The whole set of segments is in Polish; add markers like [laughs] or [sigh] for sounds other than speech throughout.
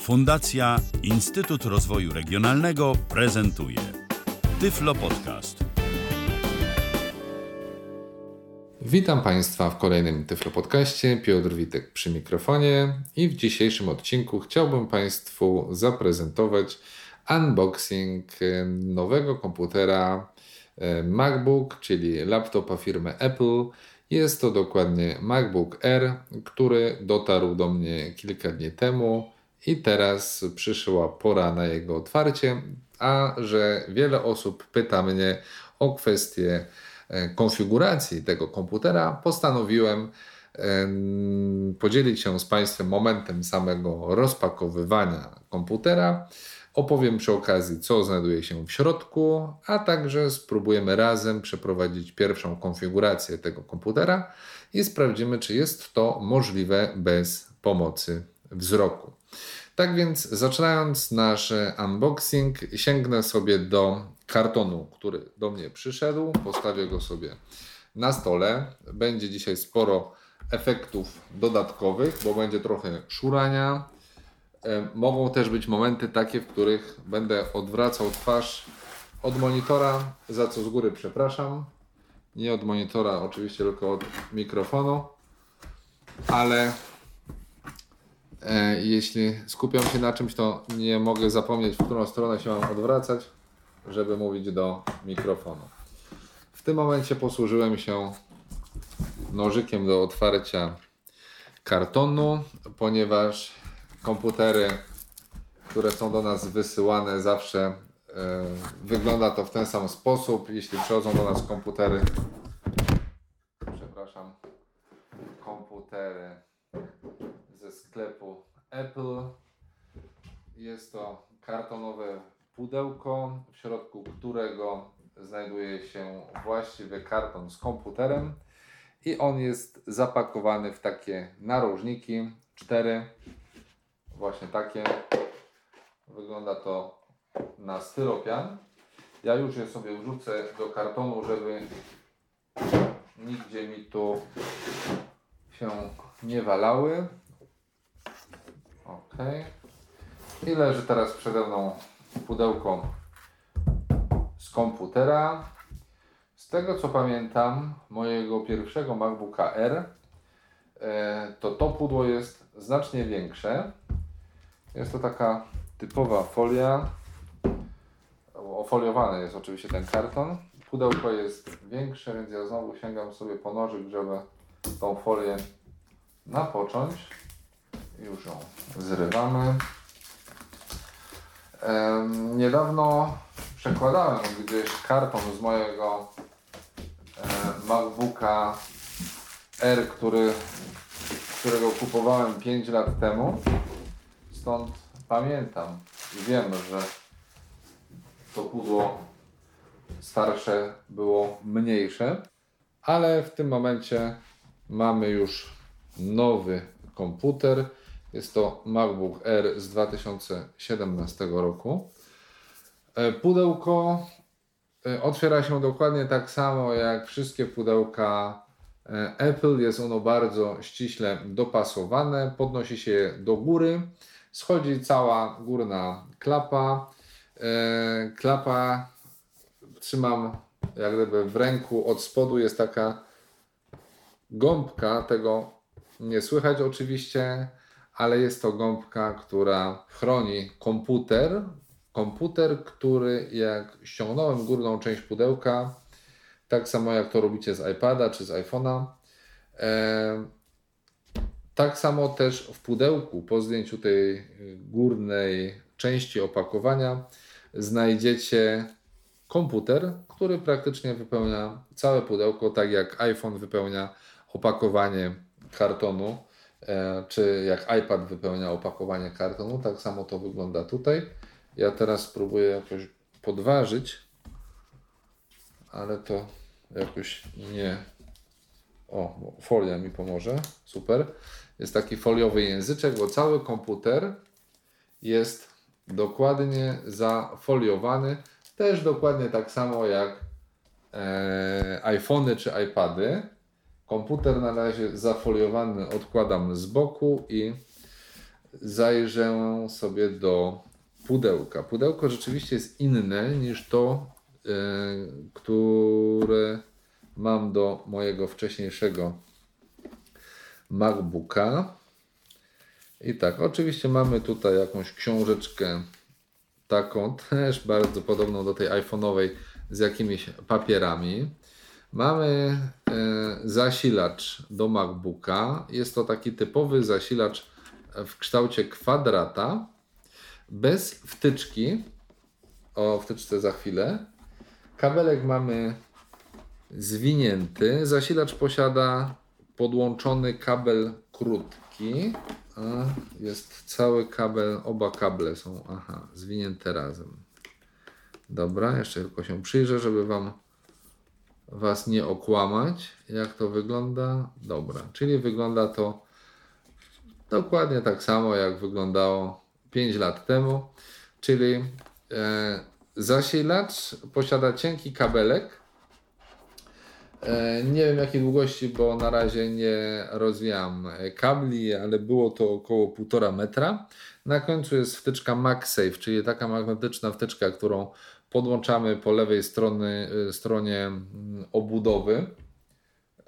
Fundacja Instytut Rozwoju Regionalnego prezentuje Tyflo Podcast. Witam Państwa w kolejnym Tyflo Podcaście. Piotr Witek przy mikrofonie i w dzisiejszym odcinku chciałbym Państwu zaprezentować unboxing nowego komputera MacBook, czyli laptopa firmy Apple. Jest to dokładnie MacBook Air, który dotarł do mnie kilka dni temu i teraz przyszła pora na jego otwarcie, a że wiele osób pyta mnie o kwestię e, konfiguracji tego komputera, postanowiłem podzielić się z Państwem momentem samego rozpakowywania komputera. Opowiem przy okazji, co znajduje się w środku, a także spróbujemy razem przeprowadzić pierwszą konfigurację tego komputera i sprawdzimy, czy jest to możliwe bez pomocy wzroku. Tak więc, zaczynając nasz unboxing, sięgnę sobie do kartonu, który do mnie przyszedł. Postawię go sobie na stole. Będzie dzisiaj sporo efektów dodatkowych, bo będzie trochę szurania. E, mogą też być momenty takie, w których będę odwracał twarz od monitora, za co z góry przepraszam. Nie od monitora, oczywiście, tylko od mikrofonu, ale E, jeśli skupiam się na czymś, to nie mogę zapomnieć, w którą stronę się mam odwracać, żeby mówić do mikrofonu. W tym momencie posłużyłem się nożykiem do otwarcia kartonu, ponieważ komputery, które są do nas wysyłane, zawsze e, wygląda to w ten sam sposób. Jeśli przychodzą do nas komputery, przepraszam, komputery sklepu Apple. Jest to kartonowe pudełko, w środku którego znajduje się właściwy karton z komputerem i on jest zapakowany w takie narożniki, cztery, właśnie takie. Wygląda to na styropian. Ja już je sobie wrzucę do kartonu, żeby nigdzie mi tu się nie walały. Ok. I leży teraz przede mną pudełko z komputera. Z tego co pamiętam, mojego pierwszego MacBooka R, e, to to pudło jest znacznie większe. Jest to taka typowa folia. Ofoliowany jest oczywiście ten karton. Pudełko jest większe, więc ja znowu sięgam sobie po nożyk, żeby tą folię napocząć. Już ją zrywamy. Niedawno przekładałem gdzieś karton z mojego MacBooka R, który, którego kupowałem 5 lat temu. Stąd pamiętam i wiem, że to pudło starsze było mniejsze, ale w tym momencie mamy już nowy komputer jest to MacBook Air z 2017 roku. E, pudełko e, otwiera się dokładnie tak samo jak wszystkie pudełka e, Apple. Jest ono bardzo ściśle dopasowane. Podnosi się do góry. Schodzi cała górna klapa. Klapa trzymam jak gdyby w ręku. Od spodu jest taka gąbka. Tego nie słychać oczywiście ale jest to gąbka, która chroni komputer. Komputer, który jak ściągnąłem górną część pudełka, tak samo jak to robicie z iPada czy z iPhone'a, e, tak samo też w pudełku po zdjęciu tej górnej części opakowania znajdziecie komputer, który praktycznie wypełnia całe pudełko, tak jak iPhone wypełnia opakowanie kartonu. E, czy jak iPad wypełnia opakowanie kartonu, tak samo to wygląda tutaj. Ja teraz spróbuję jakoś podważyć, ale to jakoś nie. O, folia mi pomoże. Super. Jest taki foliowy języczek, bo cały komputer jest dokładnie zafoliowany. Też dokładnie tak samo jak e, iPhony czy iPady. Komputer na razie zafoliowany odkładam z boku i zajrzę sobie do pudełka. Pudełko rzeczywiście jest inne niż to, e, które mam do mojego wcześniejszego MacBooka. I tak, oczywiście mamy tutaj jakąś książeczkę taką też bardzo podobną do tej iPhone'owej z jakimiś papierami. Mamy e, zasilacz do MacBooka. Jest to taki typowy zasilacz w kształcie kwadrata, bez wtyczki. O wtyczce za chwilę. Kabelek mamy zwinięty. Zasilacz posiada podłączony kabel krótki. Jest cały kabel, oba kable są aha, zwinięte razem. Dobra, jeszcze tylko się przyjrzę, żeby Wam Was nie okłamać. Jak to wygląda? Dobra, czyli wygląda to dokładnie tak samo, jak wyglądało 5 lat temu. Czyli e, zasilacz posiada cienki kabelek. E, nie wiem jakiej długości, bo na razie nie rozwijam kabli, ale było to około 1,5 metra. Na końcu jest wtyczka MagSafe, czyli taka magnetyczna wtyczka, którą podłączamy po lewej strony, y, stronie mm, obudowy.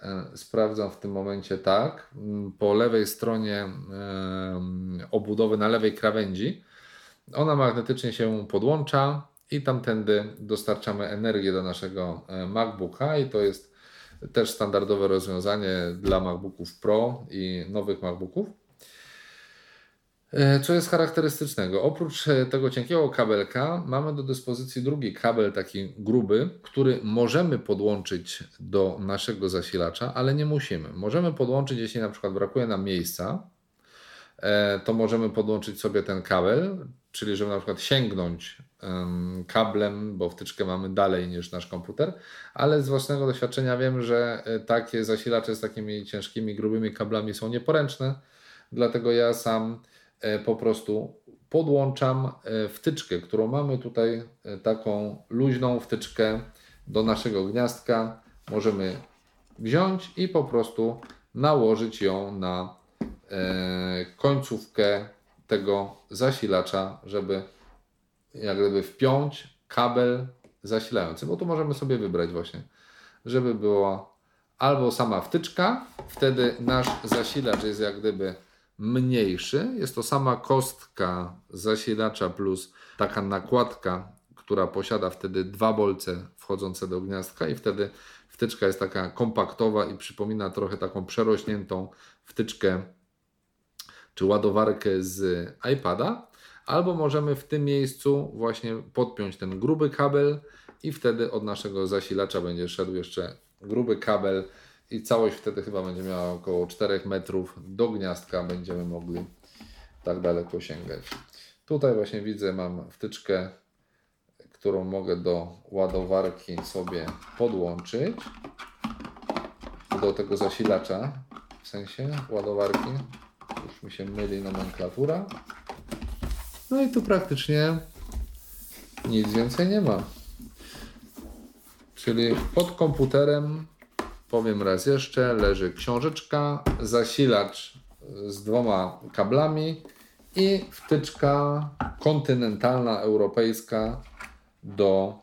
E, sprawdzam w tym momencie tak. Mm, po lewej stronie obudowy, na lewej krawędzi, ona magnetycznie się podłącza i tamtędy dostarczamy energię do naszego e, MacBooka i to jest też standardowe rozwiązanie dla MacBooków Pro i nowych MacBooków. E, co jest charakterystycznego? Oprócz e, tego cienkiego kabelka mamy do dyspozycji drugi kabel, taki gruby, który możemy podłączyć do naszego zasilacza, ale nie musimy. Możemy podłączyć, jeśli na przykład brakuje nam miejsca, e, to możemy podłączyć sobie ten kabel, czyli żeby na przykład sięgnąć kablem, bo wtyczkę mamy dalej niż nasz komputer, ale z własnego doświadczenia wiem, że takie zasilacze z takimi ciężkimi, grubymi kablami są nieporęczne, dlatego ja sam po prostu podłączam e, wtyczkę, którą mamy tutaj, e, taką luźną wtyczkę do naszego gniazdka. Możemy wziąć i po prostu nałożyć ją na końcówkę tego zasilacza, żeby jak gdyby wpiąć kabel zasilający, bo tu możemy sobie wybrać właśnie, żeby była albo sama wtyczka, wtedy nasz zasilacz jest jak gdyby mniejszy. Jest to sama kostka zasilacza plus taka nakładka, która posiada wtedy dwa bolce wchodzące do gniazdka i wtedy wtyczka jest taka kompaktowa i przypomina trochę taką przerośniętą wtyczkę czy ładowarkę z iPada. Albo możemy w tym miejscu właśnie podpiąć ten gruby kabel i wtedy od naszego zasilacza będzie szedł jeszcze gruby kabel i całość wtedy chyba będzie miała około 4 metrów do gniazdka, będziemy mogli tak daleko sięgać. Tutaj właśnie widzę, mam wtyczkę, którą mogę do ładowarki sobie podłączyć do tego zasilacza, w sensie ładowarki. Już mi się myli nomenklatura. No i tu praktycznie nic więcej nie ma. Czyli pod komputerem powiem raz jeszcze, leży książeczka, zasilacz z dwoma kablami i wtyczka kontynentalna europejska do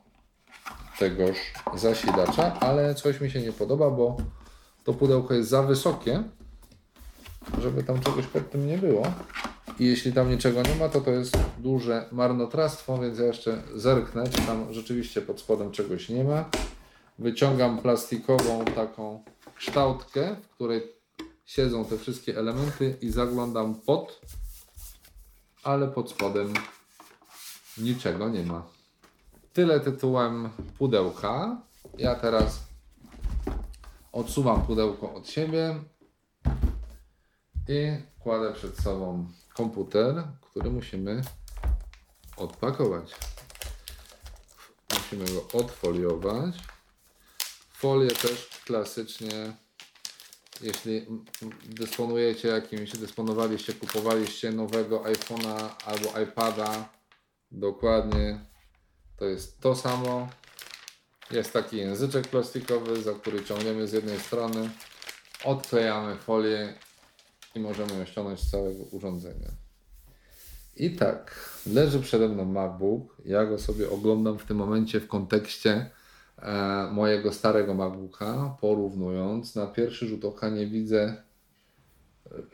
tegoż zasilacza, ale coś mi się nie podoba, bo to pudełko jest za wysokie, żeby tam czegoś pod tym nie było. I jeśli tam niczego nie ma, to to jest duże marnotrawstwo, więc ja jeszcze zerknę, czy tam rzeczywiście pod spodem czegoś nie ma wyciągam plastikową taką kształtkę, w której siedzą te wszystkie elementy i zaglądam pod, ale pod spodem niczego nie ma. Tyle tytułem pudełka. Ja teraz odsuwam pudełko od siebie i kładę przed sobą komputer, który musimy odpakować. Musimy go odfoliować. Folie też klasycznie, jeśli dysponujecie jakimś, dysponowaliście, kupowaliście nowego iPhone'a albo iPada, dokładnie to jest to samo. Jest taki języczek plastikowy, za który ciągniemy z jednej strony, odklejamy folię i możemy ją ściągnąć z całego urządzenia. I tak, leży przede mną MacBook. Ja go sobie oglądam w tym momencie w kontekście mojego starego MacBooka, porównując. Na pierwszy rzut oka nie widzę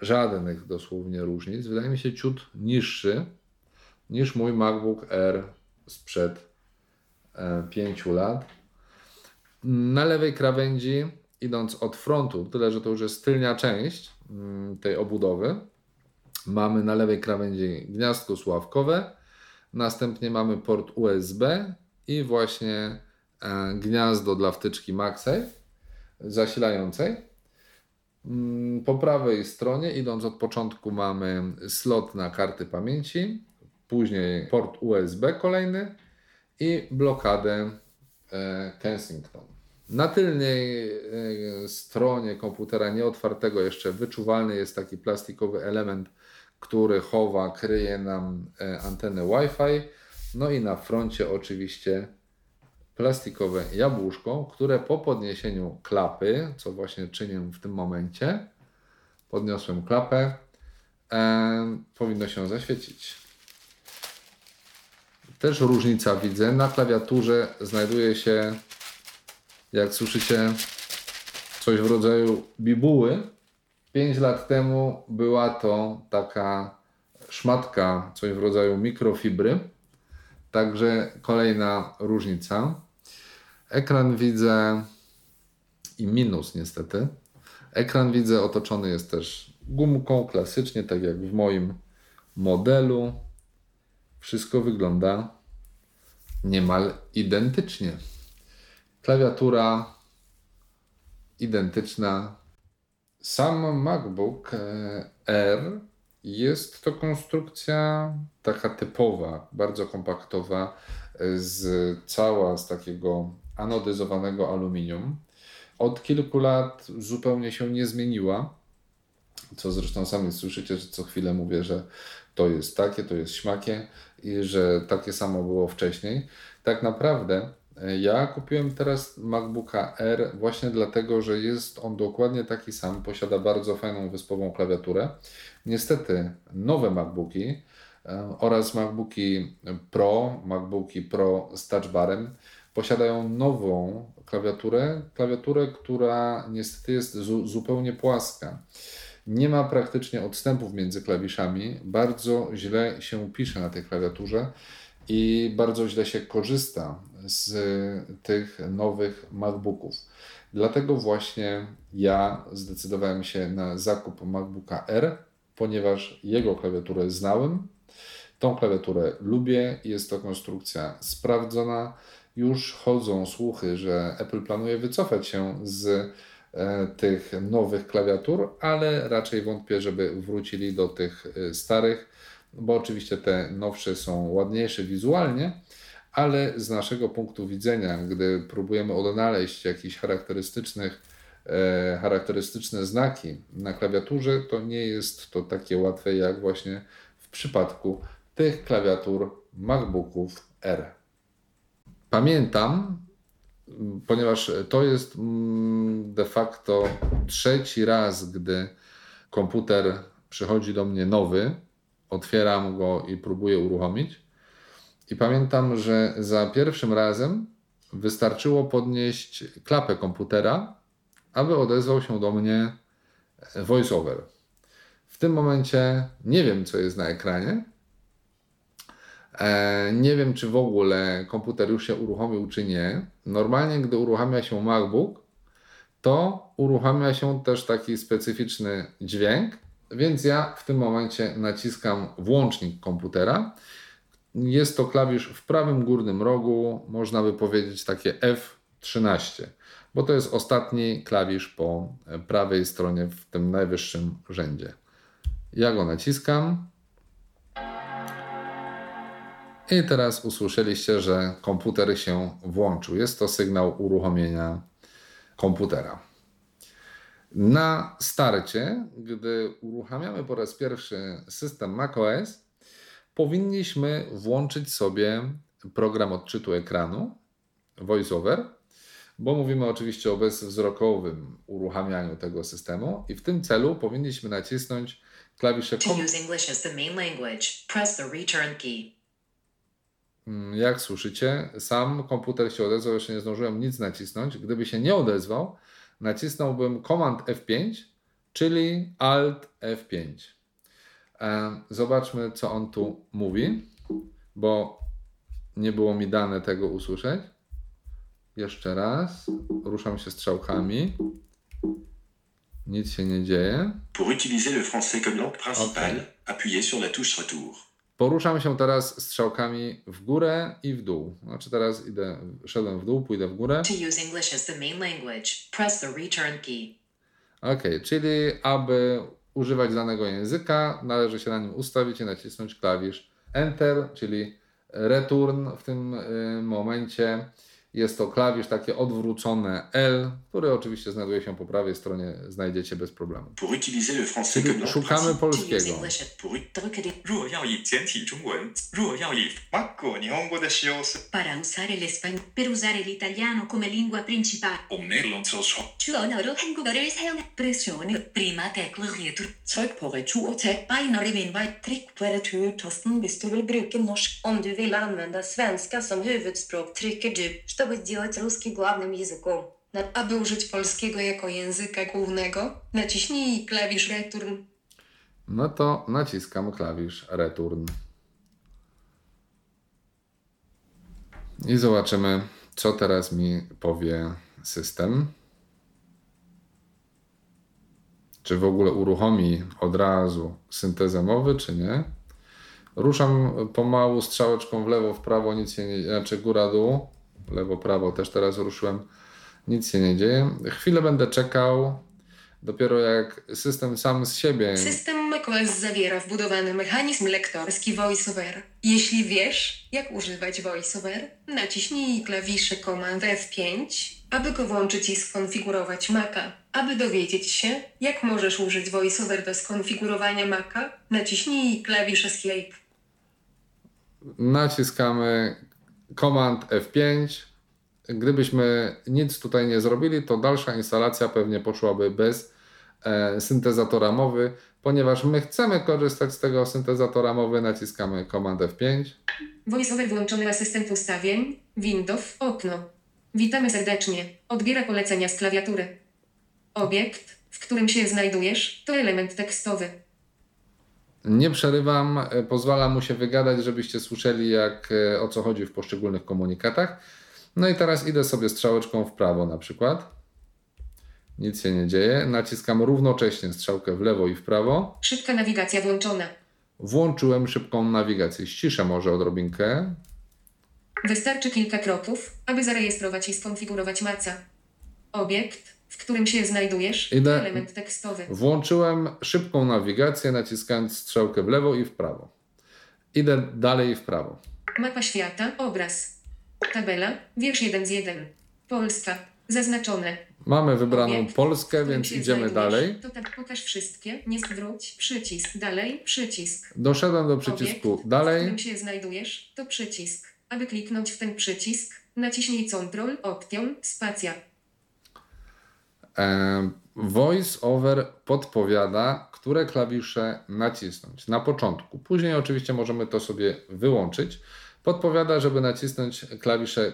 żadnych dosłownie różnic. Wydaje mi się ciut niższy niż mój MacBook Air sprzed e, 5 lat. Na lewej krawędzi, idąc od frontu, tyle że to już jest tylnia część mm, tej obudowy, mamy na lewej krawędzi gniazdko sławkowe, następnie mamy port USB i właśnie e, gniazdo dla wtyczki MagSafe zasilającej. Mm, po prawej stronie, idąc od początku, mamy slot na karty pamięci, później port USB kolejny i blokadę e, Kensington. Na tylnej e, stronie komputera nieotwartego jeszcze wyczuwalny jest taki plastikowy element, który chowa, kryje nam e, antenę Wi-Fi. No i na froncie oczywiście plastikowe jabłuszko, które po podniesieniu klapy, co właśnie czynię w tym momencie, podniosłem klapę, e, powinno się zaświecić. Też różnica widzę. Na klawiaturze znajduje się, jak słyszycie, coś w rodzaju bibuły. 5 lat temu była to taka szmatka, coś w rodzaju mikrofibry. Także kolejna różnica. Ekran widzę i minus niestety. Ekran widzę otoczony jest też gumką klasycznie, tak jak w moim modelu. Wszystko wygląda niemal identycznie. Klawiatura identyczna. Sam MacBook e, Air jest to konstrukcja taka typowa, bardzo kompaktowa, z cała z takiego anodyzowanego aluminium. Od kilku lat zupełnie się nie zmieniła, co zresztą sami słyszycie, że co chwilę mówię, że to jest takie, to jest śmakie i że takie samo było wcześniej. Tak naprawdę e, ja kupiłem teraz MacBooka R właśnie dlatego, że jest on dokładnie taki sam, posiada bardzo fajną wyspową klawiaturę. Niestety nowe MacBooki e, oraz MacBooki Pro, MacBooki Pro z touchbarem posiadają nową klawiaturę, klawiaturę, która niestety jest zu zupełnie płaska. Nie ma praktycznie odstępów między klawiszami, bardzo źle się pisze na tej klawiaturze i bardzo źle się korzysta z tych nowych MacBooków. Dlatego właśnie ja zdecydowałem się na zakup MacBooka R, ponieważ jego klawiaturę znałem. Tą klawiaturę lubię, jest to konstrukcja sprawdzona. Już chodzą słuchy, że Apple planuje wycofać się z e, tych nowych klawiatur, ale raczej wątpię, żeby wrócili do tych e, starych, bo oczywiście te nowsze są ładniejsze wizualnie, ale z naszego punktu widzenia, gdy próbujemy odnaleźć jakichś charakterystycznych, e, charakterystyczne znaki na klawiaturze, to nie jest to takie łatwe jak właśnie w przypadku tych klawiatur MacBooków R. Pamiętam, ponieważ to jest mm, de facto trzeci raz, gdy komputer przychodzi do mnie nowy, otwieram go i próbuję uruchomić. I pamiętam, że za pierwszym razem wystarczyło podnieść klapę komputera, aby odezwał się do mnie voiceover. W tym momencie nie wiem, co jest na ekranie, nie wiem, czy w ogóle komputer już się uruchomił, czy nie. Normalnie, gdy uruchamia się MacBook, to uruchamia się też taki specyficzny dźwięk, więc ja w tym momencie naciskam włącznik komputera. Jest to klawisz w prawym górnym rogu, można by powiedzieć takie F13, bo to jest ostatni klawisz po prawej stronie w tym najwyższym rzędzie. Ja go naciskam. I teraz usłyszeliście, że komputer się włączył. Jest to sygnał uruchomienia komputera. Na starcie, gdy uruchamiamy po raz pierwszy system macOS, powinniśmy włączyć sobie program odczytu ekranu VoiceOver, bo mówimy oczywiście o bezwzrokowym uruchamianiu tego systemu i w tym celu powinniśmy nacisnąć klawisze To use English as the main language, press the return key. Mm, Jak słyszycie, sam komputer się odezwał, jeszcze nie zdążyłem nic nacisnąć. Gdyby się nie odezwał, nacisnąłbym Command F5, czyli Alt F5. E, Zobaczmy, co on tu mówi, bo nie było mi dane tego usłyszeć. Jeszcze raz. Ruszam się strzałkami. Nic się nie dzieje. Pour utiliser le français comme langue principale, Ok. appuyez sur la touche Retour. Poruszam się teraz strzałkami w górę i w dół. Znaczy teraz idę, szedłem w dół, pójdę w górę. To use English as the main language, press the return key. Ok, czyli aby używać danego języka, należy się na nim ustawić i nacisnąć klawisz Enter, czyli Return w tym y, momencie. Jest to klawisz takie odwrócone L, który oczywiście znajduje się po prawej stronie, znajdziecie bez problemu. Czyli szukamy polskiego. Чтобы сделать русский главным языком, na, aby użyć polskiego jako języka głównego, naciśnij klawisz return. No to naciskam klawisz Return. I zobaczymy, co teraz mi powie system. Czy w ogóle uruchomi od razu syntezę mowy, czy nie. Ruszam pomału strzałeczką w lewo, w prawo, nic się nie znaczy góra, dół. Lewo, prawo też teraz ruszyłem. Nic się nie dzieje. Chwilę będę czekał. Dopiero jak system sam z siebie System macOS zawiera wbudowany mechanizm lektorski VoiceOver. Jeśli wiesz, jak używać VoiceOver, naciśnij klawisze Command F5, aby go włączyć i skonfigurować Maca. Aby dowiedzieć się, jak możesz użyć VoiceOver do skonfigurowania Maca, naciśnij klawisz Escape. naciskamy Command F5. Gdybyśmy nic tutaj nie zrobili, to dalsza instalacja pewnie poszłaby bez e, syntezatora mowy, ponieważ my chcemy korzystać z tego syntezatora mowy, naciskamy Command F5. VoiceOver włączony asystent ustawień, Windows, okno. Witamy serdecznie. Odbiera polecenia z klawiatury. Obiekt, w którym się znajdujesz, to element tekstowy. Nie przerywam, e, pozwalam mu się wygadać, żebyście słyszeli jak, e, o co chodzi w poszczególnych komunikatach. No i teraz idę sobie strzałeczką w prawo na przykład. Nic się nie dzieje. Naciskam równocześnie strzałkę w lewo i w prawo. Szybka nawigacja włączona. Włączyłem szybką nawigację. Ściszę może odrobinkę. Wystarczy kilka kroków, aby zarejestrować i skonfigurować maca. Obiekt, którym się znajdujesz, element tekstowy. Włączyłem szybką nawigację, naciskając strzałkę w lewo i w prawo. Idę dalej w prawo. Mapa świata, obraz. Tabela, wiersz 1 z 1. Polska, zaznaczone. Mamy wybraną Obiekt, w Polskę, więc idziemy dalej. To tak pokaż wszystkie, nie zwróć, przycisk, dalej, przycisk. Doszedłem do Obiekt, przycisku w dalej. którym się znajdujesz, to przycisk. Aby kliknąć w ten przycisk, naciśnij Ctrl, Option, Spacja. E, Voice over podpowiada, które klawisze nacisnąć na początku. Później oczywiście możemy to sobie wyłączyć. Podpowiada, żeby nacisnąć klawisze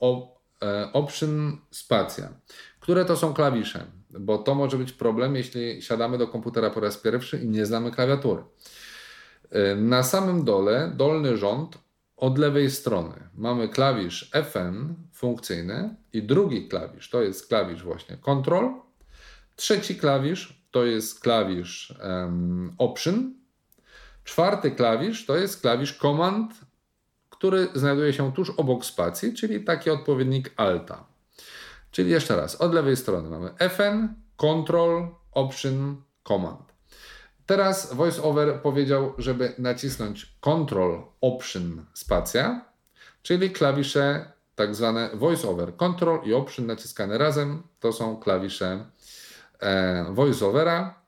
op, e, Option, Spacja. Które to są klawisze? Bo to może być problem, jeśli siadamy do komputera po raz pierwszy i nie znamy klawiatury. E, Na samym dole, dolny rząd, od lewej strony mamy klawisz FN funkcyjny i drugi klawisz to jest klawisz właśnie Control. Trzeci klawisz to jest klawisz em, Option. Czwarty klawisz to jest klawisz Command, który znajduje się tuż obok spacji, czyli taki odpowiednik Alta. Czyli jeszcze raz, od lewej strony mamy FN, Control, Option, Command. Teraz VoiceOver powiedział, żeby nacisnąć Ctrl, Option, spacja, czyli klawisze tak zwane VoiceOver. Ctrl i Option naciskane razem to są klawisze e, VoiceOvera,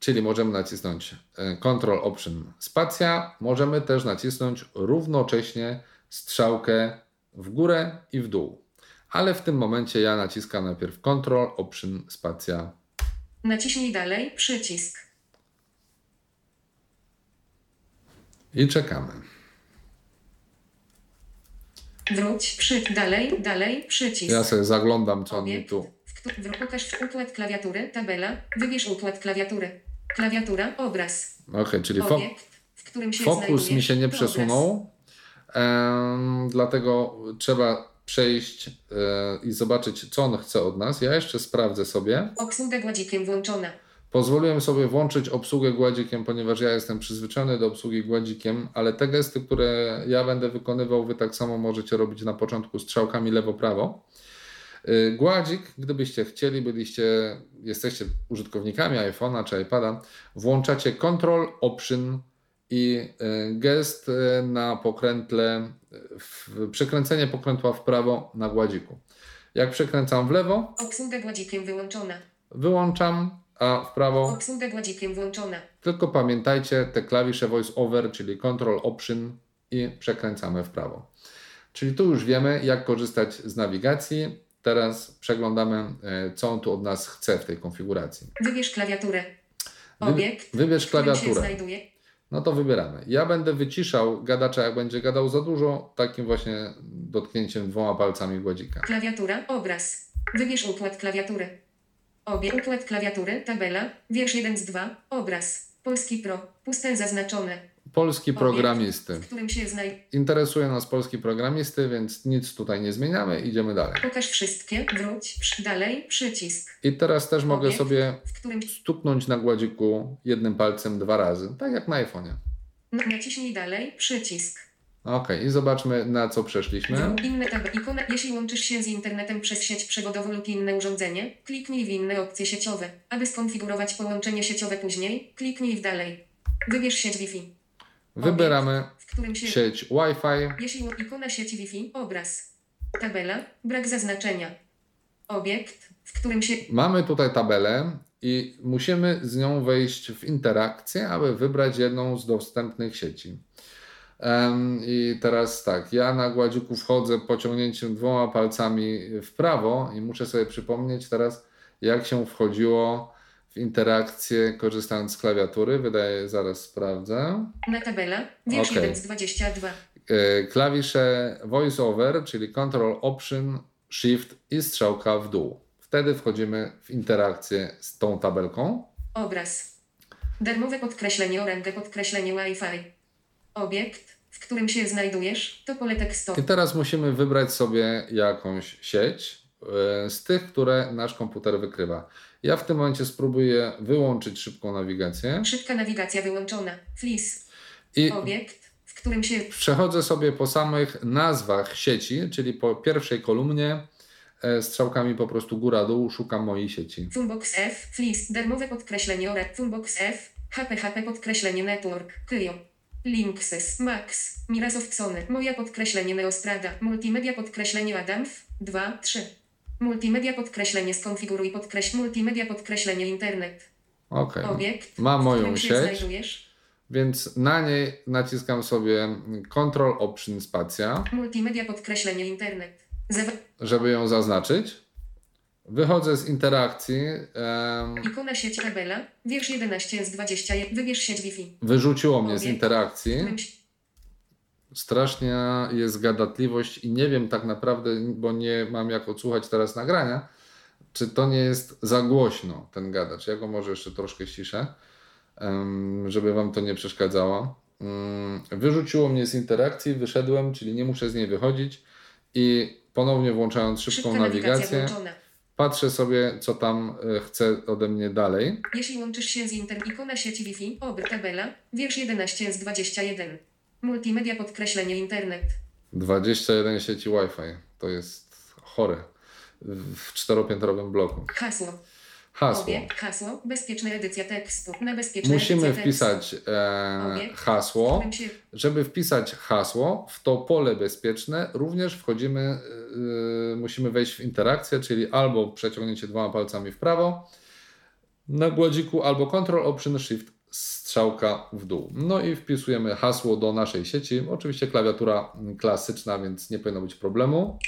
czyli możemy nacisnąć e, Ctrl, Option, spacja. Możemy też nacisnąć równocześnie strzałkę w górę i w dół. Ale w tym momencie ja naciskam najpierw Ctrl, Option, spacja Naciśnij dalej przycisk. I czekamy. Wróć, przycisk, dalej, dalej, przycisk. Ja sobie zaglądam, co mi tu. Pokaż układ klawiatury, tabela, wybierz układ klawiatury. Klawiatura, obraz. Okej, czyli fo fokus mi się nie przesunął, dlatego trzeba przejść e, i zobaczyć, co on chce od nas. Ja jeszcze sprawdzę sobie. Obsługa gładzikiem włączona. Pozwoliłem sobie włączyć obsługę gładzikiem, ponieważ ja jestem przyzwyczajony do obsługi gładzikiem, ale te gesty, które ja będę wykonywał, wy tak samo możecie robić na początku strzałkami lewo-prawo. Y, Gładzik, gdybyście chcieli, byliście, jesteście użytkownikami iPhone'a czy iPada, włączacie Control Option i y, gest y, na pokrętle, przekręcenie pokrętła w prawo na gładziku. Jak przekręcam w lewo, Obsługa gładzikiem wyłączona. wyłączam, a w prawo Obsługa gładzikiem włączona. tylko pamiętajcie te klawisze voice over, czyli control option i przekręcamy w prawo. Czyli tu już wiemy, jak korzystać z nawigacji. Teraz przeglądamy, e, co on tu od nas chce w tej konfiguracji. Wybierz klawiaturę. Obiekt. wybierz klawiaturę. No to wybieramy. Ja będę wyciszał gadacza, jak będzie gadał za dużo, takim właśnie dotknięciem dwoma palcami gładzika. Klawiatura, obraz. Wybierz układ klawiatury. Obie układ klawiatury, tabela, wiersz 1 z 2, obraz. Polski Pro, puste zaznaczone. Polski programisty. W którym się znajduje. Interesuje nas polski programisty, więc nic tutaj nie zmieniamy, idziemy dalej. Pokaż wszystkie, wróć, przy, dalej, przycisk. I teraz też mogę Obiekt, sobie W którym stuknąć na gładziku jednym palcem dwa razy, tak jak na iPhone'ie. no, naciśnij dalej, przycisk. Ok, i zobaczmy na co przeszliśmy. Inne tab, ikona, jeśli łączysz się z internetem przez sieć przewodową lub inne urządzenie, kliknij w inne opcje sieciowe. Aby skonfigurować połączenie sieciowe później, kliknij w dalej. Wybierz sieć Wi-Fi, Wybieramy się... sieć Wi-Fi. Jeśli ikona sieci Wi-Fi, obraz. Tabela, brak zaznaczenia. Obiekt, w którym się... Mamy tutaj tabelę i musimy z nią wejść w interakcję, aby wybrać jedną z dostępnych sieci. Em, I teraz tak, ja na gładziku wchodzę pociągnięciem dwoma palcami w prawo i muszę sobie przypomnieć teraz, jak się wchodziło w interakcję korzystając z klawiatury. Wydaje, zaraz sprawdzę. Na tabela, wiersz Okej. 1 z 22. E, klawisze VoiceOver, czyli Control Option, Shift i strzałka w dół. Wtedy wchodzimy w interakcję z tą tabelką. Obraz. Darmowe podkreślenie orędę podkreślenie Wi-Fi. Obiekt, w którym się znajdujesz, to pole tekstowe. I teraz musimy wybrać sobie jakąś sieć e, z tych, które nasz komputer wykrywa. Ja w tym momencie spróbuję wyłączyć szybką nawigację. Szybka nawigacja wyłączona. Flis. i Obiekt, w którym się przechodzę sobie po samych nazwach sieci, czyli po pierwszej kolumnie e, strzałkami po prostu góra-dół szukam mojej sieci. Funbox F, Flis, darmowe podkreślenie ORE, Funbox F, HPHP podkreślenie Network, Clio, Linksys, Max, Mirasoft Sony, moja podkreślenie Neostrada, Multimedia podkreślenie Adamf, 2, 3. Multimedia podkreślenie skonfiguruj podkreśl, multimedia podkreślenie internet. Ok, Obiekt, mam moją sieć. znajdujesz. więc na niej naciskam sobie Control Option Spacja. Multimedia podkreślenie internet. Zawa- żeby ją zaznaczyć. Wychodzę z interakcji, em, ikona sieć tabela, wiersz 11 z 21, wybierz sieć Wi-Fi. wyrzuciło mnie z Obiekt, interakcji. w Strasznie jest gadatliwość i nie wiem tak naprawdę, bo nie mam jak odsłuchać teraz nagrania, czy to nie jest za głośno ten gadacz. Ja go może jeszcze troszkę ściszę, em, żeby Wam to nie przeszkadzało. Mm, Wyrzuciło mnie z interakcji, wyszedłem, czyli nie muszę z niej wychodzić i ponownie włączając szybką nawigację, patrzę sobie, co tam e, chce ode mnie dalej. Jeśli łączysz się z Inter, ikona sieci Wi-Fi, oby tabela, wiersz 11 z 21. Multimedia podkreślenie internet. 21 sieci Wi-Fi. To jest chore. W czteropiętrowym bloku. Hasło. Hasło. Hasło, bezpieczna edycja tekstu. Na bezpieczna Musimy wpisać e, hasło. się Żeby wpisać hasło, w to pole bezpieczne również wchodzimy, e, musimy wejść w interakcję, czyli albo przeciągnięcie dwoma palcami w prawo na gładziku, albo Ctrl Option Shift strzałka w dół. No i wpisujemy hasło do naszej sieci. Oczywiście klawiatura klasyczna, więc nie powinno być problemu.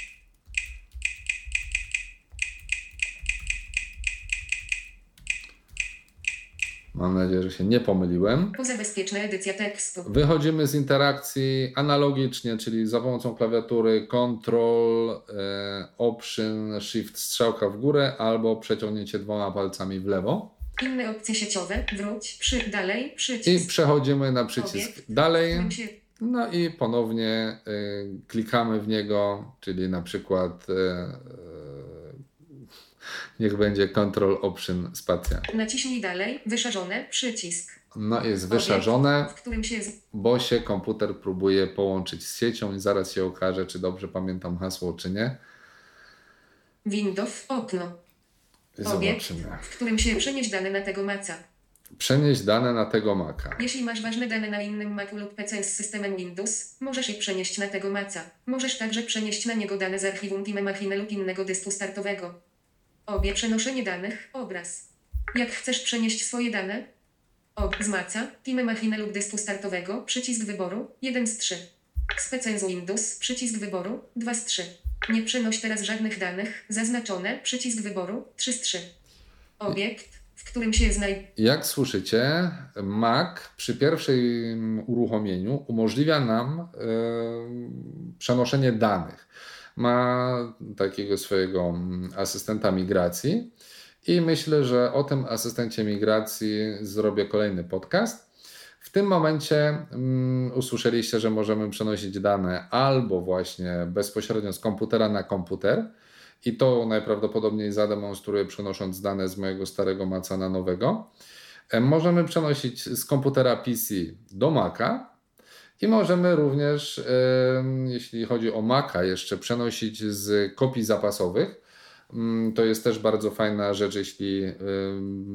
Mam nadzieję, że się nie pomyliłem. Pozabezpieczna edycja tekstu. Wychodzimy z interakcji analogicznie, czyli za pomocą klawiatury Ctrl, e, Option, Shift, strzałka w górę albo przeciągnięcie dwoma palcami w lewo. Inne opcje sieciowe. Wróć. Przy, dalej. I Przycisk. przechodzimy na przycisk Obiekt. dalej. No i ponownie y, klikamy w niego, czyli na przykład y, y, niech będzie Ctrl Option Spacja. Naciśnij dalej. Wyszarzone. Przycisk. No jest wyszarzone, W którym się z... bo się komputer próbuje połączyć z siecią i zaraz się okaże, czy dobrze pamiętam hasło, czy nie. Windows. Okno. Obiekt, Zobaczymy. w którym się przenieść dane na tego maca. Przenieść dane na tego Maca. Jeśli masz ważne dane na innym Macu lub PC z systemem Windows, możesz je przenieść na tego maca. Możesz także przenieść na niego dane z archiwum Time Machine lub innego dysku startowego. Obie przenoszenie danych, obraz. Jak chcesz przenieść swoje dane? Ob z maca, Time Machine lub dysku startowego, przycisk wyboru, 1 z 3. Z PC z Windows, przycisk wyboru, 2 z 3. Nie przenoś teraz żadnych danych, zaznaczone, przycisk wyboru, 3 z 3. Obiekt, w którym się znajduje. Jak słyszycie, Mac przy pierwszym uruchomieniu umożliwia nam e, przenoszenie danych. Ma takiego swojego mm, asystenta migracji i myślę, że o tym asystencie migracji zrobię kolejny podcast. W tym momencie mm, usłyszeliście, że możemy przenosić dane albo właśnie bezpośrednio z komputera na komputer. I to najprawdopodobniej zademonstruję przenosząc dane z mojego starego Maca na nowego. E, Możemy przenosić z komputera PC do Maca i możemy również, jeśli chodzi o Maca, jeszcze przenosić z kopii zapasowych. Mm, To jest też bardzo fajna rzecz, jeśli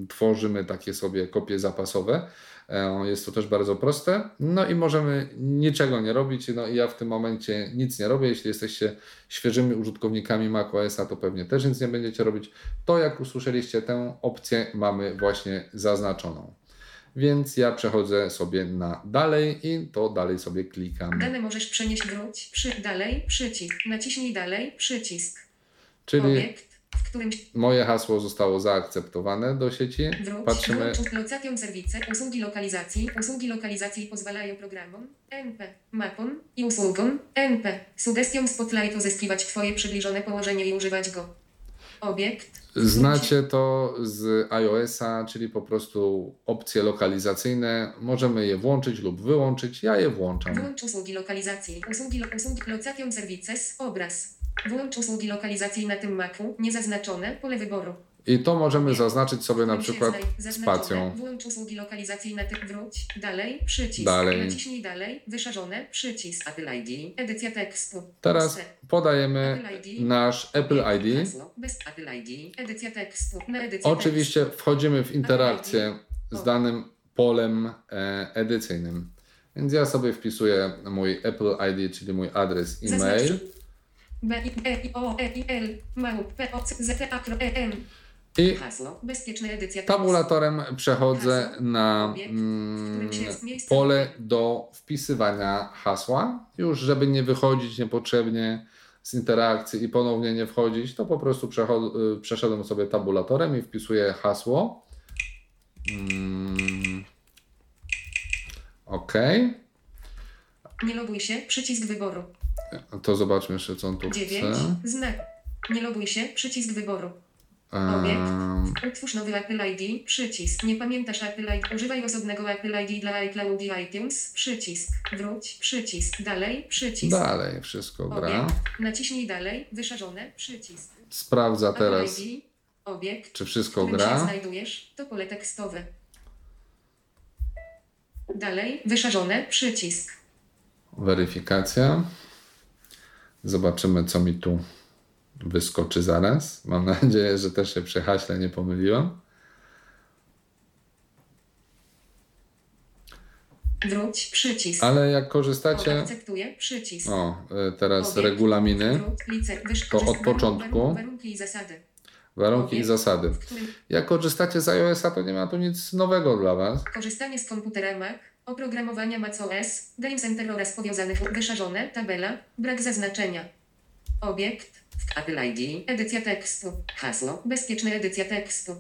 tworzymy takie sobie kopie zapasowe. E, Jest to też bardzo proste. No i możemy niczego nie robić. No i ja w tym momencie nic nie robię. Jeśli jesteście świeżymi użytkownikami macOSa, to pewnie też nic nie będziecie robić. To jak usłyszeliście, tę opcję mamy właśnie zaznaczoną. Więc ja przechodzę sobie na dalej i to dalej sobie klikam. Dane możesz przenieść wróć, przy, dalej, przycisk. Naciśnij dalej, przycisk. Czyli Obiekt, w moje hasło zostało zaakceptowane do sieci. wróć, Patrzymy. lokacją serwice, usługi lokalizacji. Usługi lokalizacji pozwalają programom NP, mapom i usługom NP, sugestiom Spotlight uzyskiwać Twoje przybliżone położenie i używać go. Obiekt, Znacie to z iOS-a, czyli po prostu opcje lokalizacyjne. Możemy je włączyć lub wyłączyć. Ja je włączam. Włącz usługi lokalizacji. Usługi, lo- usługi services, obraz. Włącz usługi lokalizacji na tym Macu, niezaznaczone, pole wyboru. I to możemy zaznaczyć sobie na przykład spacją. Włącz usługi lokalizacji na tym wróć, dalej, przycisk. Dalej. Naciśnij dalej, wyszarzone, przycisk. Apple ID, edycja tekstu. Teraz podajemy nasz Apple ID. Bez Apple ID, edycja tekstu. Oczywiście wchodzimy w interakcję z danym polem e, edycyjnym. Więc ja sobie wpisuję mój Apple ID, czyli mój adres e-mail. B, I, E, I, O, E, I, L, małp, P, O, C, Z, T, A, K, E, M. I Hasło, bezpieczna edycja tekstu. tabulatorem przechodzę Hasło, na mm, którym się jest miejsce- pole do wpisywania hasła. Już żeby nie wychodzić niepotrzebnie z interakcji i ponownie nie wchodzić, to po prostu y, przeszedłem sobie tabulatorem i wpisuję hasło. Mm. OK. Nie loguj się, przycisk wyboru. To zobaczmy jeszcze, co on tu 9. chce. Znak. Nie loguj się, przycisk wyboru. Um, Utwórz nowy Apple ID, przycisk. Nie pamiętasz Apple ID, używaj osobnego Apple ID dla iCloud i iTunes, przycisk. Wróć, przycisk. Dalej, przycisk. dalej wszystko gra. Obiekt. Naciśnij dalej, wyszarzone, przycisk. Sprawdza teraz, ID, obiekt, czy w wszystko się gra. znajdujesz, to pole tekstowe. Dalej, wyszarzone, przycisk. Weryfikacja. Zobaczymy, co mi tu wyskoczy zaraz. Mam nadzieję, że też się przy haśle nie pomyliłem. Wróć, przycisk. Ale jak korzystacie. Akceptuję, przycisk. O, y, teraz Obiekt, regulaminy, wróć, To od początku. Warunki i zasady. warunki i Obiekt, zasady. w którym Jak korzystacie z iOS-a, to nie ma tu nic nowego dla Was. Korzystanie z komputera Mac, oprogramowania macOS, Game Center oraz powiązanych wyszarzone, tabela, brak zaznaczenia. Obiekt, w Apple ID, edycja tekstu, hasło, bezpieczna edycja tekstu.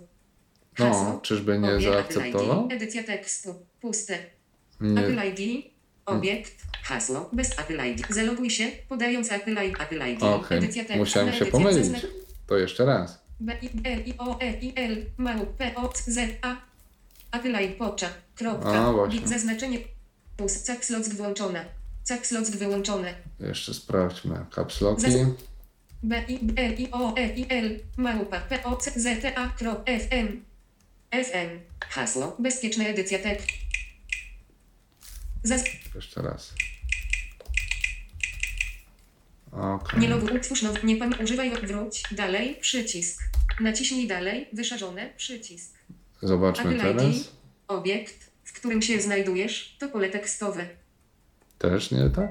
No, Hasło. czyżby nie Obiekt, zaakceptował? Apple ID, Edycja tekstu. Puste. Nie. Apple ID. Obiekt. Hasło. Bez Apple ID. Zaloguj się, podając Apple ID. Apple ID. Okej, Edycja tekstu. musiałem się pomylić. To jeszcze raz. B I L I O E I L mał P O C Z A Apple ID pocza. Kropka. A, właśnie. Zaznaczenie. Plus. Caps lock włączona. Caps lock wyłączone. Jeszcze sprawdźmy kapsloki. Zas- B I B L I O E I L małpa P O C Z T A krop F M F M Hasło. Bezpieczna edycja tekstu. Zas Jeszcze raz. Okej. Nie loguj, utwórz nowy, nie pan używaj, wróć, dalej, przycisk. Naciśnij dalej, wyszarzone, przycisk. Zobaczmy Apple teraz. ID, obiekt, którym się znajdujesz, to pole tekstowe. Też nie tak?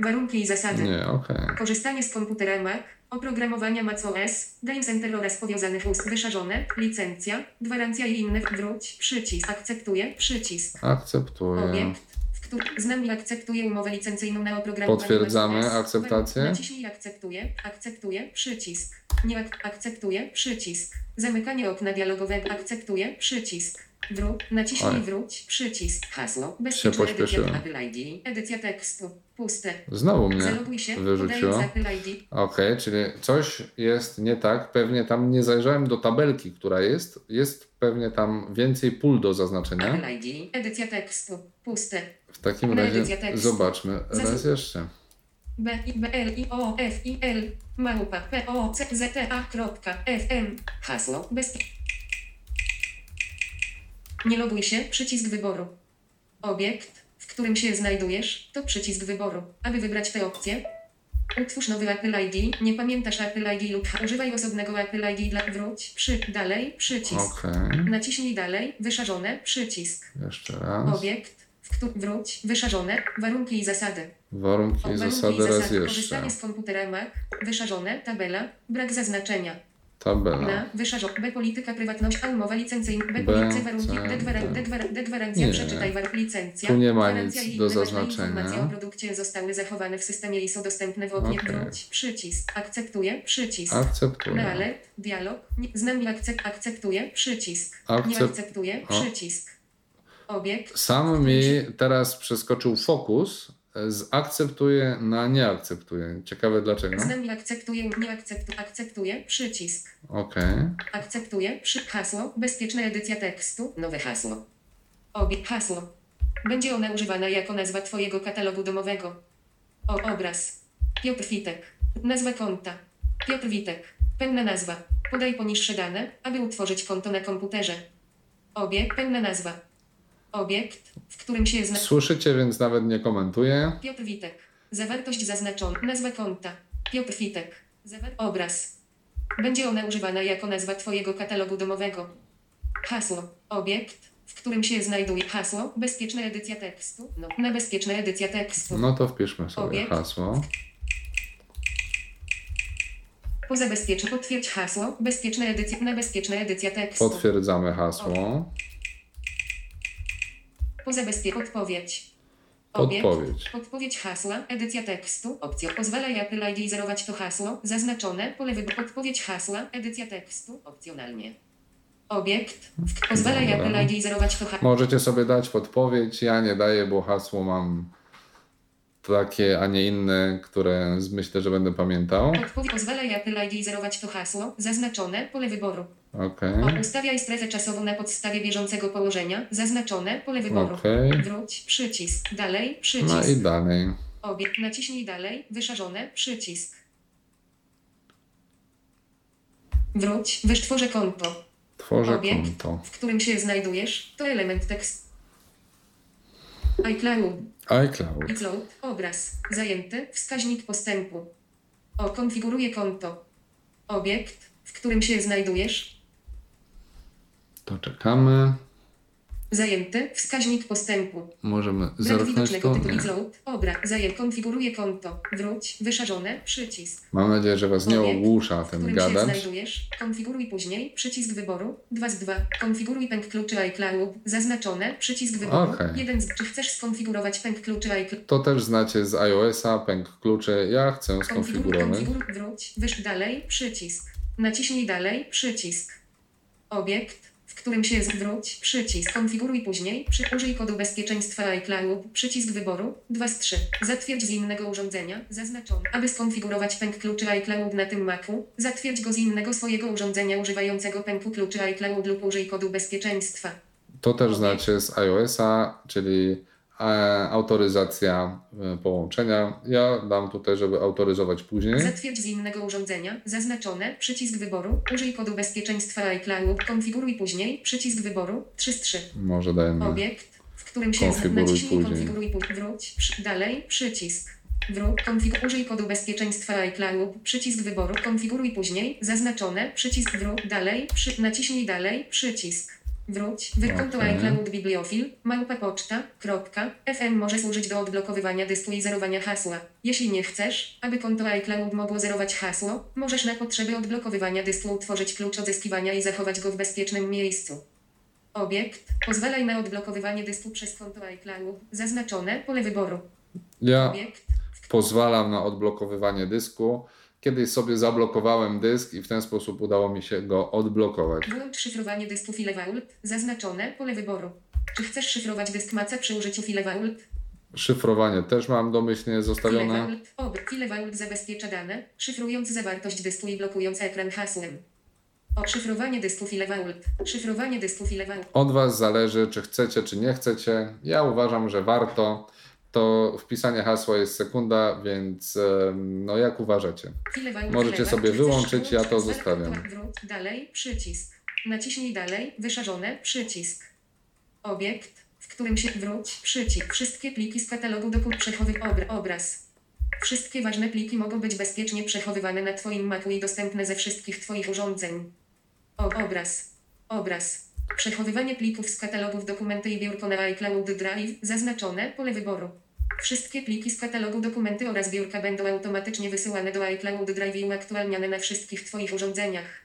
Warunki i zasady. Nie, okej. Korzystanie z komputera Mac, oprogramowania macOS, Game Center oraz powiązanych ust wyszarzone, licencja, gwarancja i inne, wróć, przycisk. Akceptuję, przycisk. Akceptuję. Obiekt, w którym z nami akceptuje umowę licencyjną na oprogramowanie Potwierdzamy akceptację? Naciśnij akceptuję, akceptuję, przycisk. Nie ak- akceptuję, przycisk. Zamykanie okna dialogowego, akceptuję, przycisk. Wróć, naciśnij Oj. wróć, przycisk. Hasło, bezpieczna edycja pośpieszyłem. Apple ID, edycja tekstu, puste. Znowu mnie Zaloguj się, wyrzuciło. podając Apple ID. Okej, czyli coś jest nie tak. Pewnie tam nie zajrzałem do tabelki, która jest. Jest pewnie tam więcej pól do zaznaczenia. Apple ID, edycja tekstu, puste. W takim razie zobaczmy raz jeszcze. B I B L I O F I L małpa P O C Z T A kropka F M hasło bez Nie loguj się, przycisk wyboru. Obiekt, w którym się znajdujesz, to przycisk wyboru. Aby wybrać tę opcję, utwórz nowy Apple ID. Nie pamiętasz Apple ID lub używaj osobnego Apple ID dla wróć, przy, dalej, przycisk. Okej, Naciśnij dalej, wyszarzone, przycisk. jeszcze raz. Obiekt, wróć, wyszarzone, warunki i zasady. Warunki i Warunki zasady raz jeszcze. Korzystanie z komputera Mac, wyszarzone, tabela, brak zaznaczenia. Tabela. Na, wyszarzone, B polityka prywatność, A umowa licencyjna, B policja warunki, D, gwara, D. D, gwara, D gwarancja, przeczytaj war, licencja. Tu nie ma gwarancja nic i do zaznaczenia. Informacje o produkcie zostały zachowane w systemie i są dostępne w oknie wróć, przycisk, akceptuję, przycisk. Akceptuję. Na alert, dialog, nie, z nami akcept, akceptuję, przycisk. Nie Akcep- akceptuję, przycisk. Obiekt, Sam mi teraz przeskoczył fokus z akceptuję na nie akceptuję. Ciekawe dlaczego. z nami akceptuję, nie akceptuję, akceptuję, przycisk. Okej. Akceptuję. Przy hasło. Bezpieczna edycja tekstu. Nowe hasło. Obie hasło. Będzie ona używana jako nazwa Twojego katalogu domowego. O obraz. Piotr Witek. Nazwa konta. Piotr Witek. Pełna nazwa. Podaj poniższe dane, aby utworzyć konto na komputerze. Obiekt. Pełna nazwa. Obiekt, w którym się zna... Słyszycie, więc nawet nie komentuję. Piotr Witek. Zawartość zaznaczona. Nazwa konta. Piotr Witek. Zawar- obraz. Będzie ona używana jako nazwa Twojego katalogu domowego. Hasło. Obiekt, w którym się znajduje hasło. Bezpieczna edycja tekstu. No, na bezpieczna edycja tekstu. No to wpiszmy sobie Obiekt. hasło. Poza bezpieczne. Potwierdź hasło. Bezpieczna edycja. Na bezpieczna edycja tekstu. Potwierdzamy hasło. Poza bezpieczna. Odpowiedź. Podpowiedź. Podpowiedź hasła. Edycja tekstu. Opcja. Pozwalaj Apple ID zerować to hasło. Zaznaczone. Pole wyboru. Podpowiedź hasła. Edycja tekstu. Opcjonalnie. Obiekt. Dobra. Apple ID zerować to hasło. Możecie sobie dać podpowiedź. Ja nie daję, bo hasło mam takie, a nie inne, które myślę, że będę pamiętał. Odpowiedź. Pozwalaj Apple ID zerować to hasło. Zaznaczone. Pole wyboru. Okej. O, ustawiaj strefę czasową na podstawie bieżącego położenia. Zaznaczone. Pole wyboru. Okej. Wróć. Przycisk. Dalej. Przycisk. No i dalej. Obiekt. Naciśnij dalej. Wyszarzone. Przycisk. Wróć. Wytworzę konto. Tworzę Obiekt, konto. w którym się znajdujesz, to element tekst. iCloud. iCloud. iCloud. Obraz. Zajęty. Wskaźnik postępu. O. Konfiguruję konto. Obiekt, w którym się znajdujesz. To czekamy. Zajęty. Wskaźnik postępu. Możemy zerknąć to? typu. Obraz. Zajęty. Konfiguruję konto. Wróć. Wyszarzone. Przycisk. Mam nadzieję, że Was nie ogłusza się gadacz. znajdujesz. Konfiguruj później. Przycisk wyboru. 2 z 2. Konfiguruj pęk kluczy iCloud. Zaznaczone. Przycisk wyboru. 1 z Czy chcesz skonfigurować pęk kluczy iCloud? To też znacie z iOS-a, pęk kluczy. Ja chcę skonfigurować. konfiguruj, wróć, wyż dalej, przycisk. Naciśnij dalej, przycisk. Obiekt, w którym się zwróć, przycisk konfiguruj później, przy, użyj kodu bezpieczeństwa iCloud, przycisk wyboru, 2 z 3, zatwierdź z innego urządzenia, zaznaczony, aby skonfigurować pęk kluczy iCloud na tym Macu, zatwierdź go z innego swojego urządzenia używającego pęku kluczy iCloud lub użyj kodu bezpieczeństwa. To też znacie z iOS-a, czyli autoryzacja e, połączenia. Ja dam tutaj, żeby autoryzować później. Zatwierdź z innego urządzenia, zaznaczone, przycisk wyboru, użyj kodu bezpieczeństwa iCloud, konfiguruj później, przycisk wyboru, 3 z 3. Może dajemy. Obiekt, w którym się Konfiguruj naciśnij później. konfiguruj później. Wróć, przy, dalej, przycisk. Wróć, konfigu, użyj kodu bezpieczeństwa iCloud, przycisk wyboru, konfiguruj później, zaznaczone, przycisk wróć, dalej, przy, naciśnij dalej, przycisk. Wróć, Okej. iCloud bibliofil, małpa poczta, kropka, FM może służyć do odblokowywania dysku i zerowania hasła. Jeśli nie chcesz, aby konto iCloud mogło zerować hasło, możesz na potrzeby odblokowywania dysku utworzyć klucz odzyskiwania i zachować go w bezpiecznym miejscu. Obiekt. Pozwalaj na odblokowywanie dysku przez konto iCloud. Zaznaczone pole wyboru. Ja Obiekt. pozwalam na odblokowywanie dysku. Kiedyś sobie zablokowałem dysk i w ten sposób udało mi się go odblokować. Włącz szyfrowanie dysku FileVault. Zaznaczone pole wyboru. Czy chcesz szyfrować dysk Maca przy użyciu FileVault? Szyfrowanie też mam domyślnie zostawione. FileVault zabezpiecza dane, szyfrując zawartość dysku i blokując ekran hasłem. O szyfrowanie dysku FileVault. Szyfrowanie dysku FileVault. Od Was zależy, czy chcecie, czy nie chcecie. Ja uważam, że warto. To wpisanie hasła jest sekunda, więc no jak uważacie? Możecie sobie wyłączyć, ja to zostawiam. Wróć. Dalej. Przycisk. Naciśnij dalej. Wyszarzone. Przycisk. Obiekt, w którym się wróć. Przycisk. Wszystkie pliki z katalogu dokąd przechowy obra, obraz. Wszystkie ważne pliki mogą być bezpiecznie przechowywane na Twoim Macu i dostępne ze wszystkich Twoich urządzeń. O, obraz. Obraz. Przechowywanie plików z katalogów dokumenty i biurko na iCloud Drive. Zaznaczone pole wyboru. Wszystkie pliki z katalogu dokumenty oraz biurka będą automatycznie wysyłane do iCloud Drive i uaktualniane na wszystkich Twoich urządzeniach.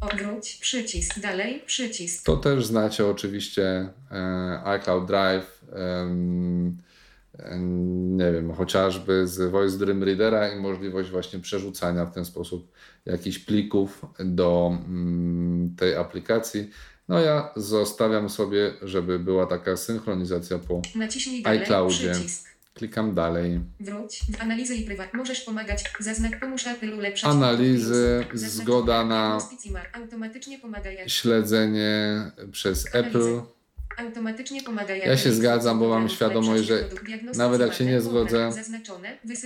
Odwróć, przycisk, dalej, przycisk. To też znacie oczywiście e, iCloud Drive. em, nie wiem, chociażby z Voice Dream Readera i możliwość właśnie przerzucania w ten sposób jakichś plików do mm, tej aplikacji. No ja zostawiam sobie, żeby była taka synchronizacja po Naciśnij dalej, iCloudzie. przycisk. Klikam dalej. Wróć, w analizy i prywat. Możesz pomagać, zaznak pomóż Apple ulepszać. Analizy, Zaznacz- zgoda na. Śledzenie przez Apple. Automatycznie pomaga. Ja się zgadzam, bo mam świadomość, że nawet jak się nie zgodzę,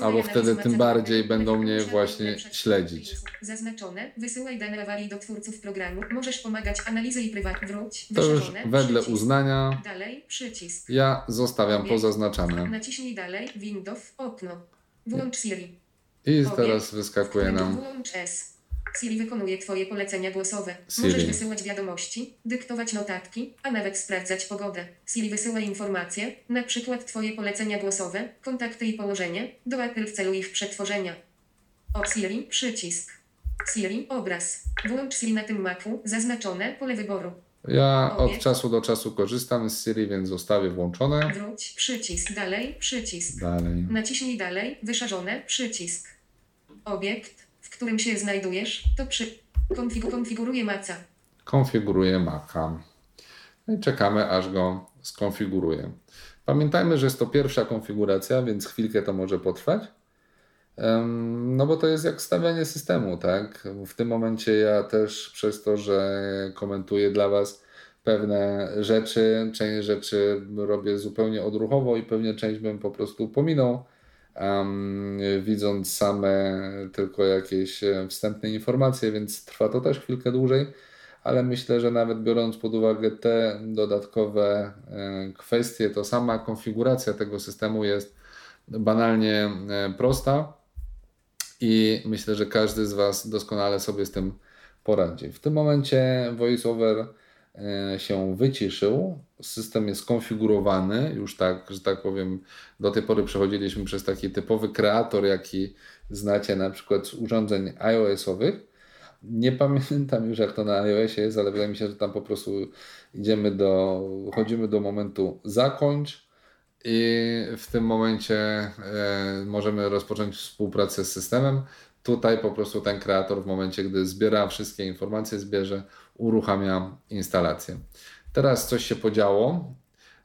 albo wtedy tym bardziej będą mnie właśnie śledzić. Zaznaczone, wysyłaj dane awarii do twórców programu. Możesz pomagać analizy i prywat. Wróć, To już wedle uznania Dalej, przycisk. ja zostawiam pozaznaczane. Naciśnij dalej, Windows, okno. Włącz Siri. I teraz wyskakuje nam Włącz S. Siri wykonuje Twoje polecenia głosowe. Siri. Możesz wysyłać wiadomości, dyktować notatki, a nawet sprawdzać pogodę. Siri wysyła informacje, na przykład Twoje polecenia głosowe, kontakty i położenie, do Apple w celu ich przetworzenia. O Siri, przycisk. Siri, obraz. Włącz Siri na tym Macu, zaznaczone pole wyboru. Ja od czasu do czasu korzystam z Siri, więc zostawię włączone. Wróć, przycisk, dalej, przycisk. Dalej. Naciśnij dalej, wyszarzone, przycisk. Obiekt, w którym się znajdujesz, to przy... Konfigu konfiguruje maca. Konfiguruję Maca. No i czekamy, aż go skonfiguruję. Pamiętajmy, że jest to pierwsza konfiguracja, więc chwilkę to może potrwać. No bo to jest jak stawianie systemu, tak? W tym momencie ja też przez to, że komentuję dla Was pewne rzeczy, część rzeczy robię zupełnie odruchowo i pewnie część bym po prostu pominął, em, widząc same tylko jakieś e, wstępne informacje, więc trwa to też chwilkę dłużej, ale myślę, że nawet biorąc pod uwagę te dodatkowe e, kwestie, to sama konfiguracja tego systemu jest banalnie e, prosta i myślę, że każdy z Was doskonale sobie z tym poradzi. W tym momencie VoiceOver się wyciszył, system jest skonfigurowany, już tak, że tak powiem, do tej pory przechodziliśmy przez taki typowy kreator, jaki znacie na przykład z urządzeń iOS-owych. Nie pamiętam już jak to na iOSie jest, ale wydaje mi się, że tam po prostu idziemy do, chodzimy do momentu zakończ i w tym momencie e, możemy rozpocząć współpracę z systemem. Tutaj po prostu ten kreator w momencie, gdy zbiera wszystkie informacje, zbierze, uruchamia instalację. Teraz coś się podziało.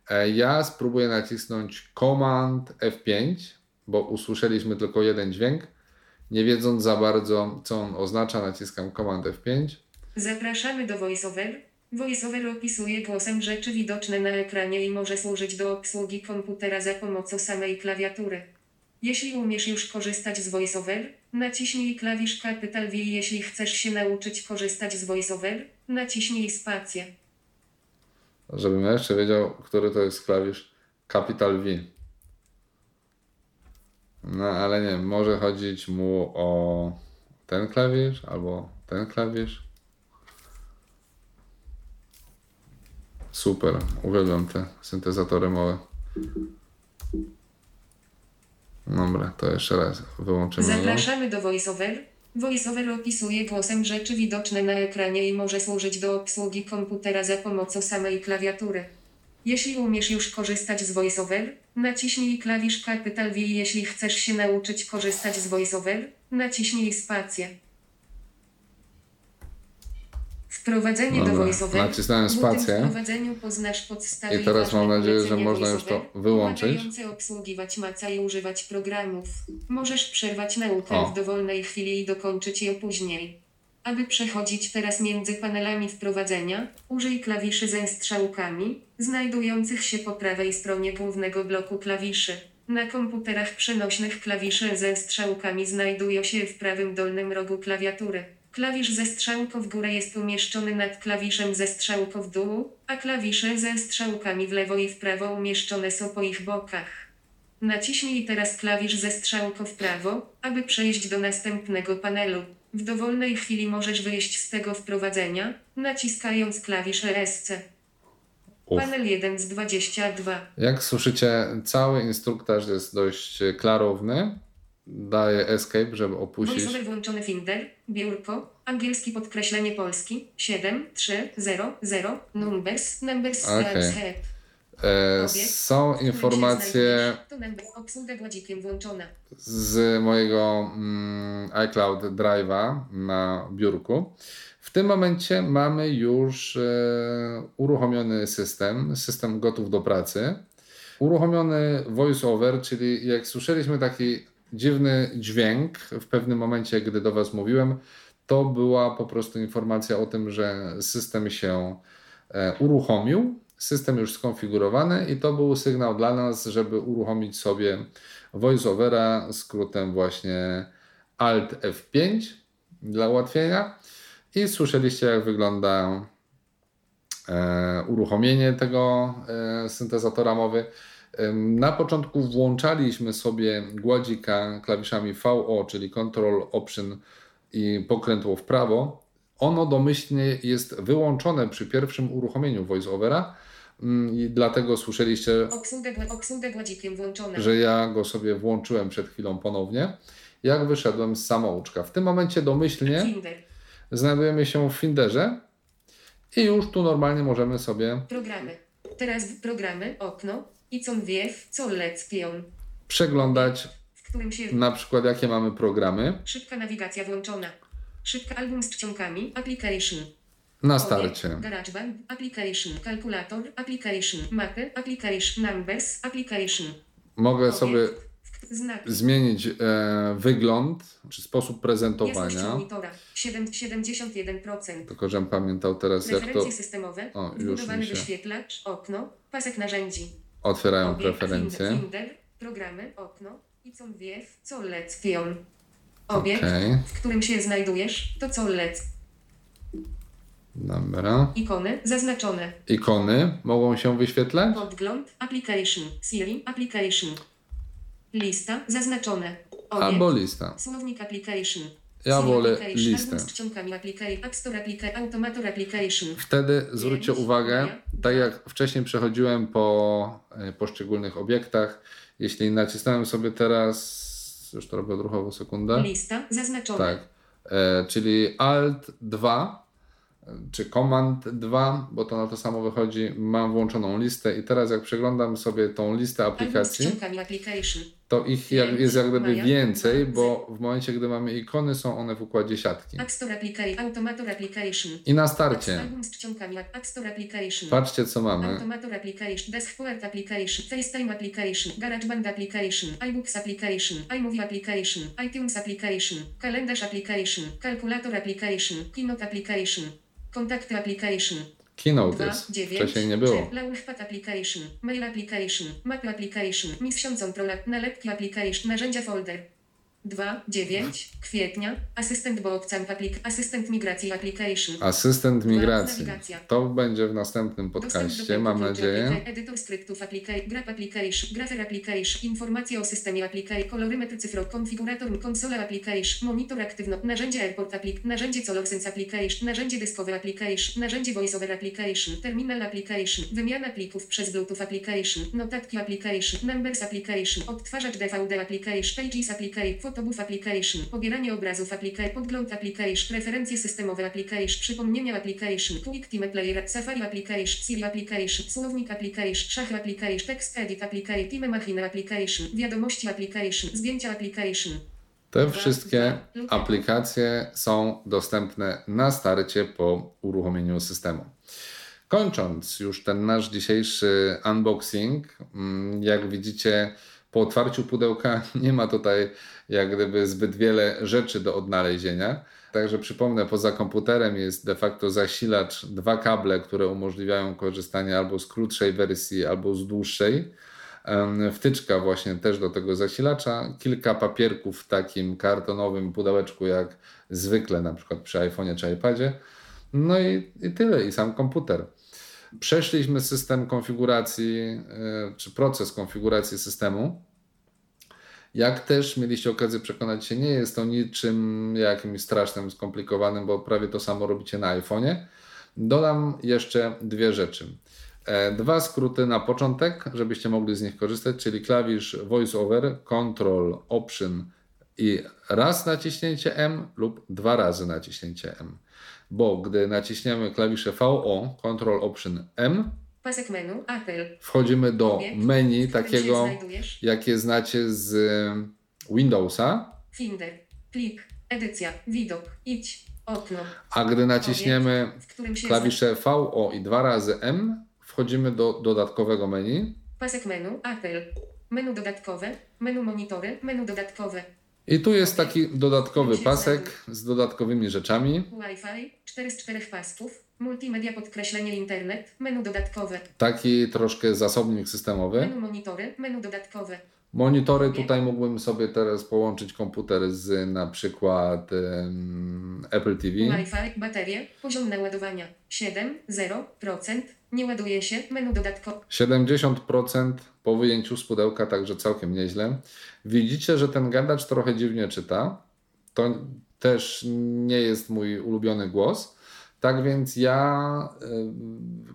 E, Ja spróbuję nacisnąć Command F5, bo usłyszeliśmy tylko jeden dźwięk. Nie wiedząc za bardzo, co on oznacza, naciskam Command F5. Zapraszamy do VoiceOver. VoiceOver opisuje głosem rzeczy widoczne na ekranie i może służyć do obsługi komputera za pomocą samej klawiatury. Jeśli umiesz już korzystać z VoiceOver, naciśnij klawisz Capital V. Jeśli chcesz się nauczyć korzystać z VoiceOver, naciśnij spację. Żebym ja jeszcze wiedział, który to jest klawisz Capital V. No ale nie, może chodzić mu o ten klawisz albo ten klawisz. Super, uwielbiam te syntezatory małe. Dobra, to jeszcze raz wyłączymy. Zapraszamy do VoiceOver. VoiceOver opisuje głosem rzeczy widoczne na ekranie i może służyć do obsługi komputera za pomocą samej klawiatury. Jeśli umiesz już korzystać z VoiceOver, naciśnij klawisz Capital V. Jeśli chcesz się nauczyć korzystać z VoiceOver, naciśnij spację. Wprowadzenie do Dobra, VoiceOver. nacisnąłem spację. wprowadzeniu poznasz podstawy I teraz mam nadzieję, że można już to wyłączyć. obsługiwać maca i używać programów. Możesz przerwać naukę O. w dowolnej chwili i dokończyć ją później. Aby przechodzić teraz między panelami wprowadzenia, użyj klawiszy ze strzałkami, znajdujących się po prawej stronie głównego bloku klawiszy. Na komputerach przenośnych klawisze ze strzałkami znajdują się w prawym dolnym rogu klawiatury. Klawisz ze strzałką w górę jest umieszczony nad klawiszem ze strzałką w dół, a klawisze ze strzałkami w lewo i w prawo umieszczone są po ich bokach. Naciśnij teraz klawisz ze strzałką w prawo, aby przejść do następnego panelu. W dowolnej chwili możesz wyjść z tego wprowadzenia, naciskając klawisz ESC. Uf. Panel 1 z 22. Jak słyszycie, cały instruktaż jest dość klarowny. Daję escape, żeby opuścić. VoiceOver włączony Finder, biurko, angielski podkreślenie polski, 7, 3, 0, 0, numbers, numbers, okay. head. E, Obiekt, są informacje z mojego mm, iCloud Drive'a na biurku. W tym momencie mamy już e, uruchomiony system, system gotów do pracy. Uruchomiony voiceover, czyli jak słyszeliśmy taki dziwny dźwięk w pewnym momencie, gdy do Was mówiłem, to była po prostu informacja o tym, że system się e, uruchomił, system już skonfigurowany i to był sygnał dla nas, żeby uruchomić sobie voiceovera skrótem właśnie Alt F5 dla ułatwienia. I słyszeliście, jak wygląda e, uruchomienie tego e, syntezatora mowy. Na początku włączaliśmy sobie gładzika klawiszami VO, czyli Control Option i pokrętło w prawo. Ono domyślnie jest wyłączone przy pierwszym uruchomieniu VoiceOvera mm, i dlatego słyszeliście że ja go sobie włączyłem przed chwilą ponownie, jak wyszedłem z samouczka. W tym momencie domyślnie Finder. znajdujemy się w Finderze i już tu normalnie możemy sobie Programy. Teraz programy, okno, i co wiew, co leckion, przeglądać w którym się na przykład jakie mamy programy szybka nawigacja włączona. Szybka album z czcionkami, application. na starcie. GarageBand, application, kalkulator, application, mapy, application, numbers, application. Mogę sobie Znak. zmienić e, wygląd czy sposób prezentowania. monitora. 7, 71%. Tylko, żebym pamiętał teraz, jak to systemowe. O, już wyświetlacz, okno, pasek narzędzi. Otwierają preferencje. Programy, okno i co wiew, co leckion. Obiekt, Okej, w którym się znajdujesz, to co lec. dobra. Ikony zaznaczone. Ikony mogą się wyświetlać? Podgląd, application, Siri, application. Lista zaznaczone. Obiekt, Albo lista. Słownik application. Ja wolę listę. Wtedy zwróćcie uwagę, tak dwa. jak wcześniej przechodziłem po e, poszczególnych obiektach, jeśli nacisnąłem sobie teraz, już to robię odruchowo sekundę, Lista zaznaczone. tak, e, czyli Alt 2 czy Command 2, bo to na to samo wychodzi, mam włączoną listę i teraz jak przeglądam sobie tą listę aplikacji. To ich jak, jest jak gdyby więcej, bo w momencie, gdy mamy ikony, są one w układzie siatki. I na starcie, patrzcie co mamy. Kontakty Application, Keynote 2, jest, 9, wcześniej nie było. Launchpad Application, Mail Application, Mapy Application, Miesiąc Control, Nalepki Application, Narzędzia Folder. 2, 9, kwietnia, Asystent Bookcamp Applic, Asystent Migracji Application. Asystent migracji. To będzie w następnym podcaście, mam nadzieję. Edytor skryptów application, grap application, grafer application, informacje o systemie application, kolorymetr cyfrowy, konfigurator, konsola application, monitor aktywno, narzędzie airport application, narzędzie colorsense application, narzędzie dyskowe application, narzędzie voiceover application, terminal application, wymiana plików przez bluetooth application, notatki application, numbers application, odtwarzacz DVD application, pages application, photobooth application, pobieranie obrazów application, podgląd application, referencje systemowe application, przypomnienia application, quick time player, safari application, Siri application, słownik application, szach application, text edit application, time machine application, wiadomości application, zdjęcia application. Te wszystkie aplikacje są dostępne na starcie po uruchomieniu systemu. Kończąc już ten nasz dzisiejszy unboxing, mm, jak widzicie, po otwarciu pudełka [laughs] nie ma tutaj jak gdyby zbyt wiele rzeczy do odnalezienia. Także przypomnę, poza komputerem jest de facto zasilacz, dwa kable, które umożliwiają korzystanie albo z krótszej wersji, albo z dłuższej. Wtyczka właśnie też do tego zasilacza, kilka papierków w takim kartonowym pudełeczku jak zwykle na przykład przy iPhone'ie czy iPadzie. No i, i tyle, i sam komputer. Przeszliśmy system konfiguracji, y, czy proces konfiguracji systemu. Jak też mieliście okazję przekonać się, nie jest to niczym jakimś strasznym, skomplikowanym, bo prawie to samo robicie na iPhone'ie. Dodam jeszcze dwie rzeczy. E, Dwa skróty na początek, żebyście mogli z nich korzystać, czyli klawisz VoiceOver, Control, Option i raz naciśnięcie M lub dwa razy naciśnięcie M. Bo gdy naciśniemy klawisze VO, Control, Option M, Pasek menu, Apple. wchodzimy do Obiekt, menu takiego, jakie znacie z Windowsa, Finder, plik, edycja, widok, idź, okno. a gdy naciśniemy się klawisze VO i dwa razy M, wchodzimy do dodatkowego menu. Pasek menu, Apple. Menu dodatkowe, menu monitory, menu dodatkowe. I tu jest taki dodatkowy pasek z dodatkowymi rzeczami. Wi-Fi, 4 z 4 pasków, multimedia podkreślenie internet, menu dodatkowe. Taki troszkę zasobnik systemowy. Menu monitory, menu dodatkowe. Monitory tutaj mógłbym sobie teraz połączyć komputer z na przykład em, Apple TV. Wi-Fi, baterie, poziom naładowania 7, 0%, nie ładuje się, menu dodatkowe. 70% po wyjęciu z pudełka, także całkiem nieźle. Widzicie, że ten gadacz trochę dziwnie czyta. To też nie jest mój ulubiony głos. Tak więc ja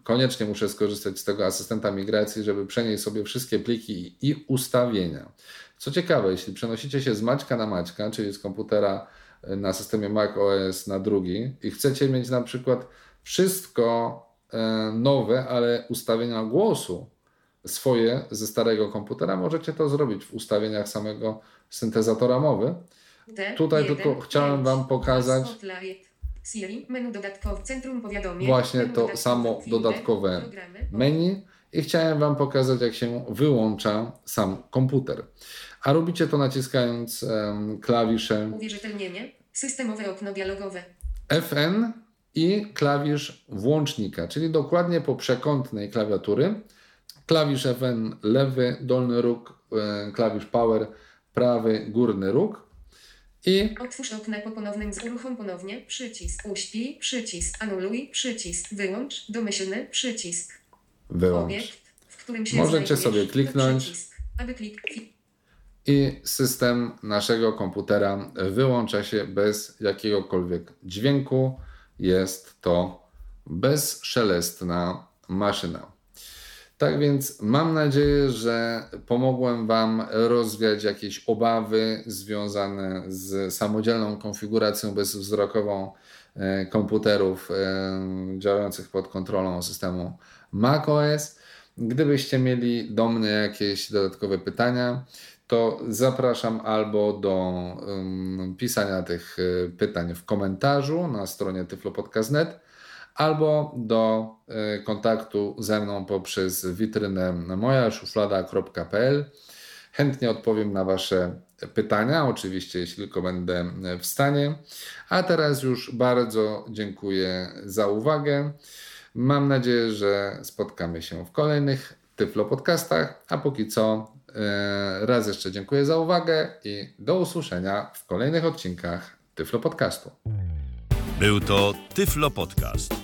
koniecznie muszę skorzystać z tego asystenta migracji, żeby przenieść sobie wszystkie pliki i ustawienia. Co ciekawe, jeśli przenosicie się z Maćka na Maćka, czyli z komputera y, na systemie Mac OS na drugi i chcecie mieć na przykład wszystko e, nowe, ale ustawienia głosu swoje ze starego komputera, możecie to zrobić w ustawieniach samego syntezatora mowy. D, Tutaj 1, tylko chciałem 5, Wam pokazać Siri, menu dodatkowe, centrum powiadomień. Właśnie to samo dodatkowe programy, menu i chciałem Wam pokazać, jak się wyłącza sam komputer. A robicie to naciskając em, klawisze Uwierzytelnienie, systemowe okno dialogowe. FN i klawisz włącznika, czyli dokładnie po przekątnej klawiatury. Klawisz FN lewy, dolny róg, e, klawisz Power prawy, górny róg i Otwórz okna po ponownym uruchom ponownie, przycisk, uśpij, przycisk, anuluj, przycisk, wyłącz, domyślny, przycisk, wyłącz. obiekt, w którym się Możecie sobie kliknąć. Przycisk, aby klik, i system naszego komputera wyłącza się bez jakiegokolwiek dźwięku. Jest to bezszelestna maszyna. Tak więc mam nadzieję, że pomogłem Wam rozwiać jakieś obawy związane z samodzielną konfiguracją bezwzrokową e, komputerów e, działających pod kontrolą systemu macOS. Gdybyście mieli do mnie jakieś dodatkowe pytania, to zapraszam albo do um, pisania tych e, pytań w komentarzu na stronie tyflopodcast.net, albo do e, kontaktu ze mną poprzez witrynę mojaszuflada.pl. Chętnie odpowiem na Wasze pytania, oczywiście, jeśli tylko będę w stanie. A teraz już bardzo dziękuję za uwagę. Mam nadzieję, że spotkamy się w kolejnych Tyflo Podcastach, a póki co e, raz jeszcze dziękuję za uwagę i do usłyszenia w kolejnych odcinkach Tyflo Podcastu. Był to Tyflo Podcast.